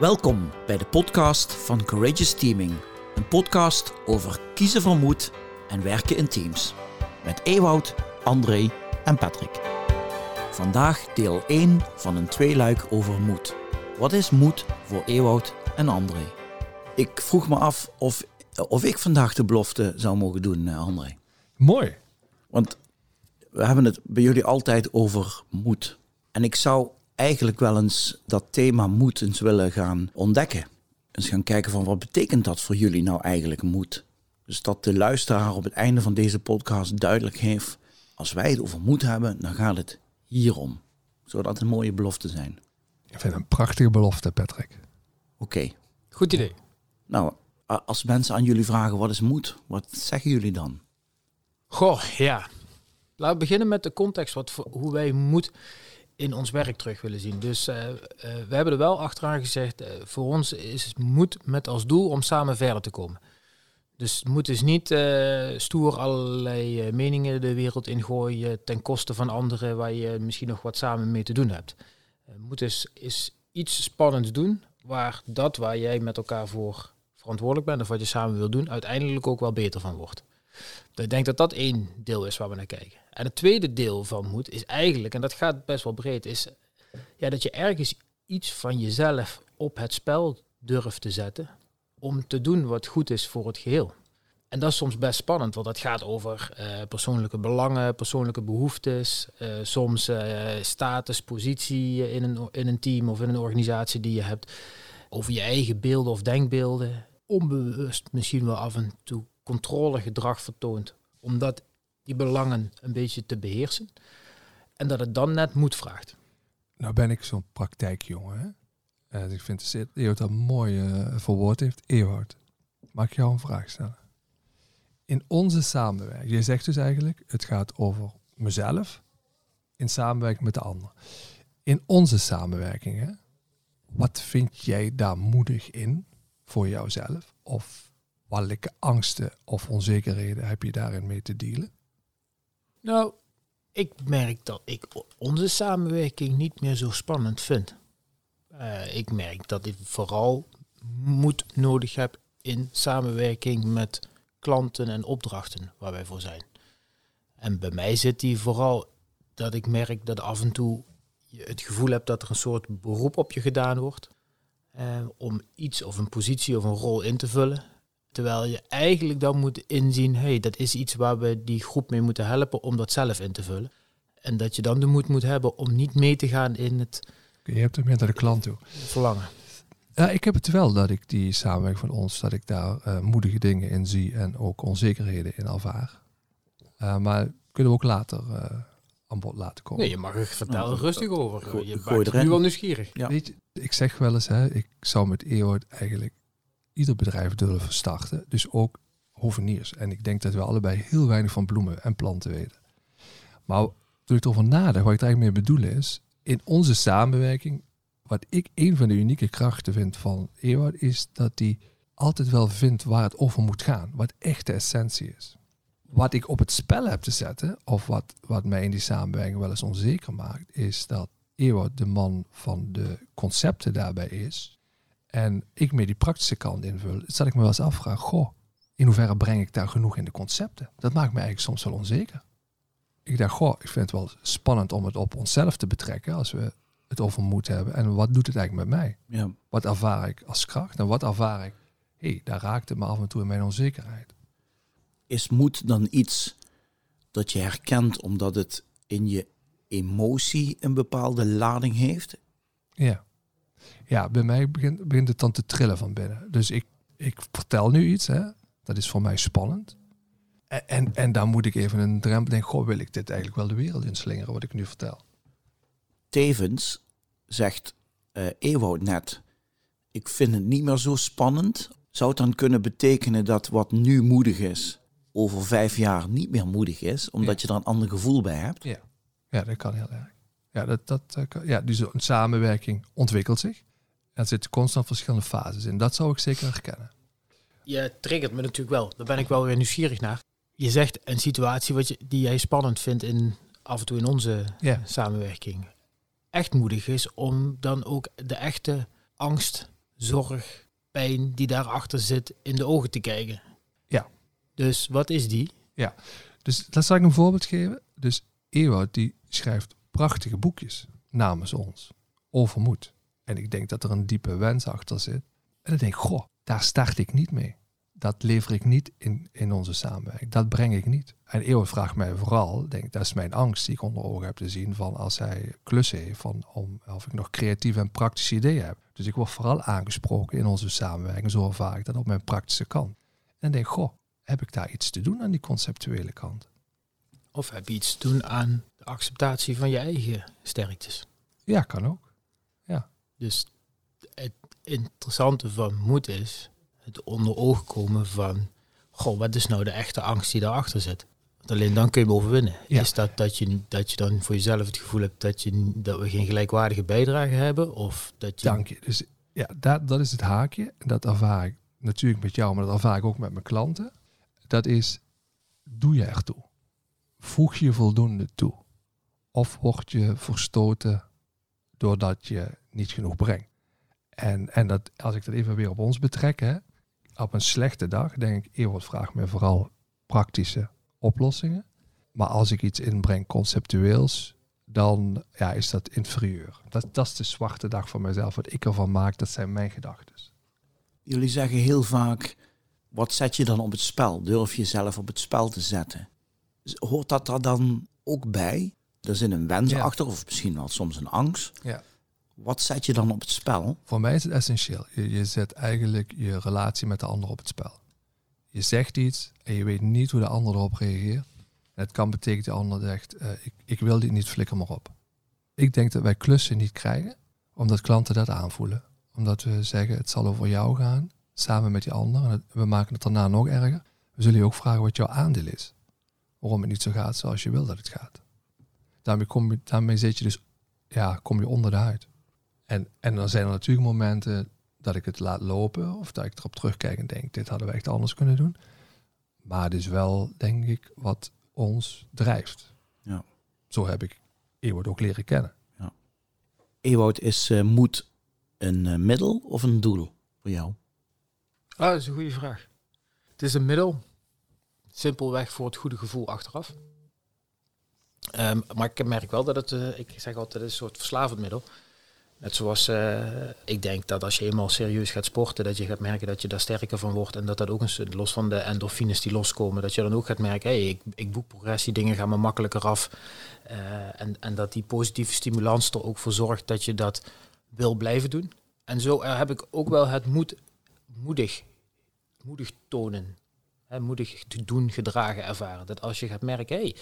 Welkom bij de podcast van Courageous Teaming. Een podcast over kiezen van moed en werken in teams. Met Ewoud, André en Patrick. Vandaag deel 1 van een tweeluik over moed. Wat is moed voor Ewoud en André? Ik vroeg me af of, of ik vandaag de belofte zou mogen doen, eh, André. Mooi. Want we hebben het bij jullie altijd over moed. En ik zou eigenlijk wel eens dat thema moed eens willen gaan ontdekken. Eens gaan kijken van wat betekent dat voor jullie nou eigenlijk moed? Dus dat de luisteraar op het einde van deze podcast duidelijk heeft, als wij het over moed hebben, dan gaat het hierom. Zou dat een mooie belofte zijn? Ik vind het een prachtige belofte, Patrick. Oké. Goed idee. Nou, als mensen aan jullie vragen wat is moed, wat zeggen jullie dan? Goh, ja. Laten we beginnen met de context, wat voor, hoe wij moed in ons werk terug willen zien. Dus eh, eh, we hebben er wel achteraan gezegd, eh, voor ons is moed met als doel om samen verder te komen. Dus moed is niet stoer allerlei meningen de wereld ingooien ten koste van anderen waar je misschien nog wat samen mee te doen hebt. Moed is, is iets spannends doen waar dat waar jij met elkaar voor verantwoordelijk bent of wat je samen wil doen, uiteindelijk ook wel beter van wordt. Ik denk dat dat één deel is waar we naar kijken. En het tweede deel van moed is eigenlijk, en dat gaat best wel breed, is ja, dat je ergens iets van jezelf op het spel durft te zetten om te doen wat goed is voor het geheel. En dat is soms best spannend, want dat gaat over eh, persoonlijke belangen, persoonlijke behoeftes, eh, soms eh, status, positie in een, in een team of in een organisatie die je hebt, over je eigen beelden of denkbeelden, onbewust misschien wel af en toe controlegedrag vertoont, omdat die belangen een beetje te beheersen. En dat het dan net moed vraagt. Nou ben ik zo'n praktijkjongen. Hè? En dus ik vind dat dat mooi eh, verwoord heeft. Ewout, mag ik jou een vraag stellen? In onze samenwerking, je zegt dus eigenlijk, het gaat over mezelf in samenwerking met de ander. In onze samenwerking, hè, wat vind jij daar moedig in voor jouzelf? Of welke angsten of onzekerheden heb je daarin mee te dealen? Nou, ik merk dat ik onze samenwerking niet meer zo spannend vind. Eh, ik merk dat ik vooral moed nodig heb in samenwerking met klanten en opdrachten waar wij voor zijn. En bij mij zit die vooral dat ik merk dat af en toe je het gevoel hebt dat er een soort beroep op je gedaan wordt. eh, om iets of een positie of een rol in te vullen. Terwijl je eigenlijk dan moet inzien, hey, dat is iets waar we die groep mee moeten helpen om dat zelf in te vullen. En dat je dan de moed moet hebben om niet mee te gaan in het Je hebt het meer naar de klant toe. verlangen. Ja, ik heb het wel dat ik die samenwerking van ons, dat ik daar eh, moedige dingen in zie en ook onzekerheden in ervaar. Eh, maar kunnen we ook later eh, aan bod laten komen. Nee, je mag er vertellen Nou, rustig over. gooi- je erin. nu wel nieuwsgierig. Ja. Weet je, ik zeg wel eens, hè, ik zou met Ewout eigenlijk ieder bedrijf durven starten. Dus ook hoveniers. En ik denk dat we allebei heel weinig van bloemen en planten weten. Maar toen ik erover nadacht, wat ik er eigenlijk mee bedoel is, in onze samenwerking, wat ik een van de unieke krachten vind van Ewout, is dat hij altijd wel vindt waar het over moet gaan. Wat echt de essentie is. Wat ik op het spel heb te zetten, of wat, wat mij in die samenwerking wel eens onzeker maakt, is dat Ewout de man van de concepten daarbij is. En ik meer die praktische kant invul. Dat ik me wel eens afvraag, goh, in hoeverre breng ik daar genoeg in de concepten? Dat maakt me eigenlijk soms wel onzeker. Ik dacht, goh, ik vind het wel spannend om het op onszelf te betrekken als we het over moed hebben. En wat doet het eigenlijk met mij? Ja. Wat ervaar ik als kracht? En wat ervaar ik? Hé, hey, daar raakt het me af en toe in mijn onzekerheid. Is moed dan iets dat je herkent omdat het in je emotie een bepaalde lading heeft? Ja. Ja, bij mij begint, begint het dan te trillen van binnen. Dus ik, ik vertel nu iets, hè. dat is voor mij spannend. En, en, en dan moet ik even een drempel denken, goh, wil ik dit eigenlijk wel de wereld inslingeren, wat ik nu vertel. Tevens zegt Ewout net, ik vind het niet meer zo spannend. Zou het dan kunnen betekenen dat wat nu moedig is, over vijf jaar niet meer moedig is, omdat je er een ander gevoel bij hebt? Ja, ja dat kan heel erg. Ja, dat, dat, eh, ja, dus een samenwerking ontwikkelt zich. Er zitten constant verschillende fases in. Dat zou ik zeker herkennen. Je triggert me natuurlijk wel. Daar ben ik wel weer nieuwsgierig naar. Je zegt een situatie wat je, die jij spannend vindt in, af en toe in onze Ja. samenwerking. Echt moedig is om dan ook de echte angst zorg, pijn die daarachter zit in de ogen te kijken. Ja. Dus wat is die? Dus dat zal ik een voorbeeld geven. Dus Ewout die schrijft prachtige boekjes namens ons over moed. En ik denk dat er een diepe wens achter zit. En dan denk ik, goh, daar start ik niet mee. Dat lever ik niet in, in onze samenwerking. Dat breng ik niet. En Ewout vraagt mij vooral, denk dat is mijn angst die ik onder ogen heb te zien van als hij klussen heeft, van om, of ik nog creatieve en praktische ideeën heb. Dus ik word vooral aangesproken in onze samenwerking, zo ervaar ik dat op mijn praktische kant. En denk goh, heb ik daar iets te doen aan die conceptuele kant? Of heb je iets te doen aan de acceptatie van je eigen sterktes? Ja, kan ook. Dus het interessante van moed is het onder ogen komen van, goh, wat is nou de echte angst die daarachter zit? Want alleen dan kun je hem overwinnen. Ja. Is dat dat je, dat je dan voor jezelf het gevoel hebt dat, je, dat we geen gelijkwaardige bijdrage hebben? Of dat je... Dank je. Dus ja, dat, dat is het haakje. Dat ervaar ik natuurlijk met jou, maar dat ervaar ik ook met mijn klanten. Dat is, doe je ertoe? Voeg je voldoende toe? Of word je verstoten doordat je niet genoeg brengt? En, en dat, als ik dat even weer op ons betrek, hè, op een slechte dag denk ik, Ewald vraagt me vooral praktische oplossingen. Maar als ik iets inbreng conceptueels, dan ja, is dat inferieur. Dat, dat is de zwarte dag voor mezelf. Wat ik ervan maak, dat zijn mijn gedachten. Jullie zeggen heel vaak, wat zet je dan op het spel? Durf je zelf op het spel te zetten? Hoort dat er dan ook bij? Er zit een wens Ja. achter, of misschien wel soms een angst. Ja. Wat zet je dan op het spel? Voor mij is het essentieel. Je, je zet eigenlijk je relatie met de ander op het spel. Je zegt iets en je weet niet hoe de ander erop reageert. En het kan betekenen dat de ander zegt, eh, ik, ik wil dit niet, flikker maar op. Ik denk dat wij klussen niet krijgen, omdat klanten dat aanvoelen. Omdat we zeggen, het zal over jou gaan, samen met die ander. En we maken het daarna nog erger. We zullen je ook vragen wat jouw aandeel is. Waarom het niet zo gaat zoals je wil dat het gaat. Daarmee, kom je, daarmee zit je dus, ja, kom je onder de huid. En, en dan zijn er natuurlijk momenten dat ik het laat lopen of dat ik erop terugkijk en denk, dit hadden we echt anders kunnen doen. Maar het is wel, denk ik, wat ons drijft. Ja. Zo heb ik Ewout ook leren kennen. Ewout, is eh, moed een eh, middel of een doel voor jou? Ah, dat is een goede vraag. Het is een middel, simpelweg voor het goede gevoel achteraf. Ehm, maar ik merk wel dat het, eh, ik zeg altijd, een soort verslavend middel. Net zoals eh, ik denk dat als je eenmaal serieus gaat sporten, dat je gaat merken dat je daar sterker van wordt. En dat dat ook een los van de endorfines die loskomen, dat je dan ook gaat merken, hey, ik, ik boek progressie, dingen gaan me makkelijker af. Eh, en, en dat die positieve stimulans er ook voor zorgt dat je dat wil blijven doen. En zo heb ik ook wel het moed, moedig, moedig tonen, moedig te doen, gedragen ervaren. Dat als je gaat merken, hé, hey,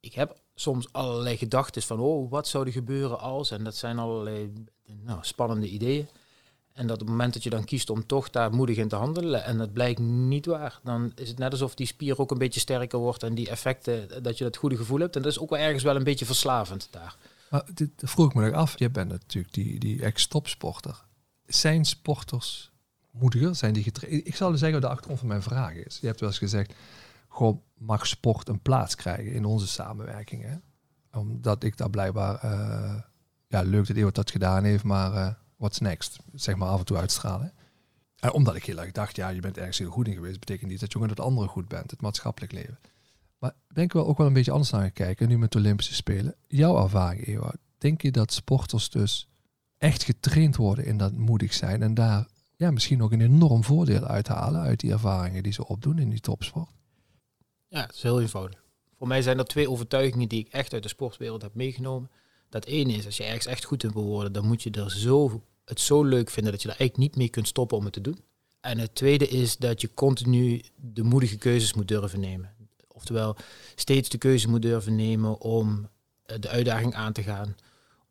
ik heb soms allerlei gedachten van, oh, wat zou er gebeuren als? En dat zijn allerlei nou, spannende ideeën. En dat op het moment dat je dan kiest om toch daar moedig in te handelen en dat blijkt niet waar, dan is het net alsof die spier ook een beetje sterker wordt en die effecten, dat je dat goede gevoel hebt. En dat is ook wel ergens wel een beetje verslavend daar. Maar dit vroeg ik me nog af. Je bent natuurlijk die, die ex-topsporter. Zijn sporters moediger? Zijn die getraind? Ik zal zeggen de achtergrond van mijn vraag is. Je hebt wel eens gezegd, goh, mag sport een plaats krijgen in onze samenwerking? Hè? Omdat ik daar blijkbaar, eh, ja, leuk dat Ewout dat gedaan heeft, maar eh what's next? Zeg maar af en toe uitstralen. En omdat ik heel erg dacht, ja, je bent ergens heel goed in geweest, betekent niet dat je ook in het andere goed bent, het maatschappelijk leven. Maar ben ik wel ook wel een beetje anders naar gaan kijken, nu met de Olympische Spelen. Jouw ervaring, Ewout, denk je dat sporters dus echt getraind worden in dat moedig zijn en daar ja, misschien ook een enorm voordeel uithalen uit die ervaringen die ze opdoen in die topsport? Ja, het is heel eenvoudig. Voor mij zijn er twee overtuigingen die ik echt uit de sportwereld heb meegenomen. Dat ene is, als je ergens echt goed in wil worden, dan moet je er zo, het zo leuk vinden dat je er eigenlijk niet mee kunt stoppen om het te doen. En het tweede is dat je continu de moedige keuzes moet durven nemen. Oftewel, steeds de keuze moet durven nemen om eh, de uitdaging aan te gaan.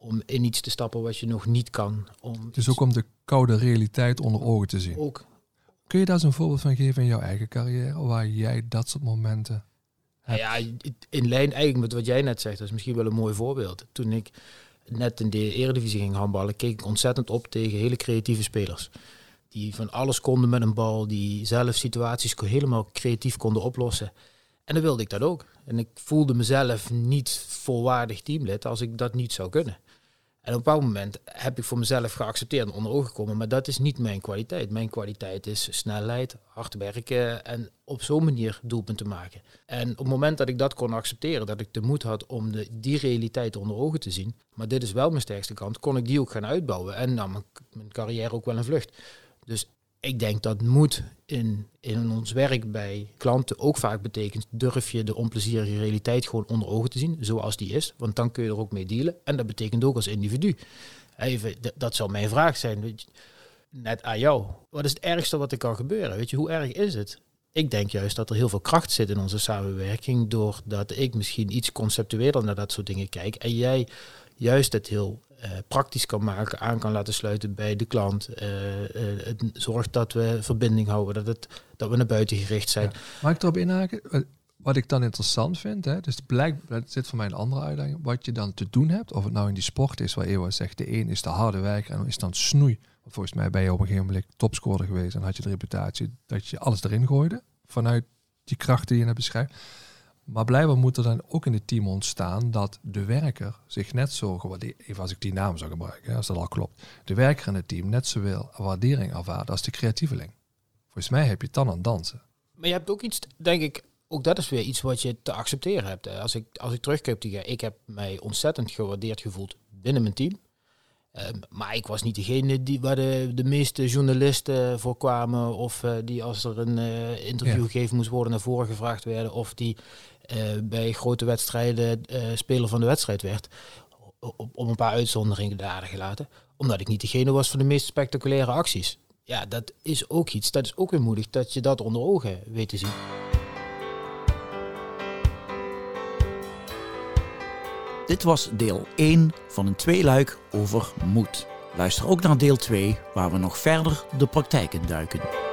Om in iets te stappen wat je nog niet kan. Om Dus ook om de koude realiteit onder ogen te zien. ook Kun je daar eens een voorbeeld van geven in jouw eigen carrière, waar jij dat soort momenten Nou ja, in lijn eigenlijk met wat jij net zegt, dat is misschien wel een mooi voorbeeld. Toen ik net in de eredivisie ging handballen, keek ik ontzettend op tegen hele creatieve spelers. Die van alles konden met een bal, die zelf situaties helemaal creatief konden oplossen. En dan wilde ik dat ook. En ik voelde mezelf niet volwaardig teamlid als ik dat niet zou kunnen. En op een bepaald moment heb ik voor mezelf geaccepteerd en onder ogen gekomen, maar dat is niet mijn kwaliteit. Mijn kwaliteit is snelheid, hard werken en op zo'n manier doelpunten maken. En op het moment dat ik dat kon accepteren, dat ik de moed had om de, die realiteit onder ogen te zien, maar dit is wel mijn sterkste kant, kon ik die ook gaan uitbouwen en mijn, mijn carrière ook wel een vlucht. Dus ik denk dat moed in, in ons werk bij klanten ook vaak betekent, durf je de onplezierige realiteit gewoon onder ogen te zien, zoals die is. Want dan kun je er ook mee dealen. En dat betekent ook als individu. Even, dat zou mijn vraag zijn, weet je, net aan jou. Wat is het ergste wat er kan gebeuren? Weet je, hoe erg is het? Ik denk juist dat er heel veel kracht zit in onze samenwerking, doordat ik misschien iets conceptueler naar dat soort dingen kijk en jij juist het heel uh, praktisch kan maken, aan kan laten sluiten bij de klant. Uh, het zorgt dat we verbinding houden, dat, het, dat we naar buiten gericht zijn. Ja. Mag ik erop inhaken? Wat ik dan interessant vind, hè, dus blijkt, dat zit voor mij een andere uitdaging, wat je dan te doen hebt, of het nou in die sport is, waar Ewa zegt, de een is de harde werker en is dan snoei. Want volgens mij ben je op een gegeven moment topscorer geweest en had je de reputatie dat je alles erin gooide, vanuit die krachten die je net beschrijft. Maar blijkbaar moet er dan ook in het team ontstaan dat de werker zich net zo gewaardeerd, even als ik die naam zou gebruiken, als dat al klopt, de werker in het team net zoveel waardering ervaart als de creatieveling. Volgens mij heb je het dan aan dansen. Maar je hebt ook iets, denk ik, ook dat is weer iets wat je te accepteren hebt. Als ik, als ik terugkijk die ik heb mij ontzettend gewaardeerd gevoeld binnen mijn team. Ehm, maar ik was niet degene die, waar de, de meeste journalisten voor kwamen. Of uh, die als er een uh, interview gegeven moest worden naar voren gevraagd werden. Of die bij grote wedstrijden speler van de wedstrijd werd. Op, op een paar uitzonderingen daar gelaten. Omdat ik niet degene was van de meest spectaculaire acties. Ja, dat is ook iets. Dat is ook weer moedig dat je dat onder ogen weet te zien. Dit was deel 1 van een tweeluik over moed. Luister ook naar deel 2, waar we nog verder de praktijk in duiken.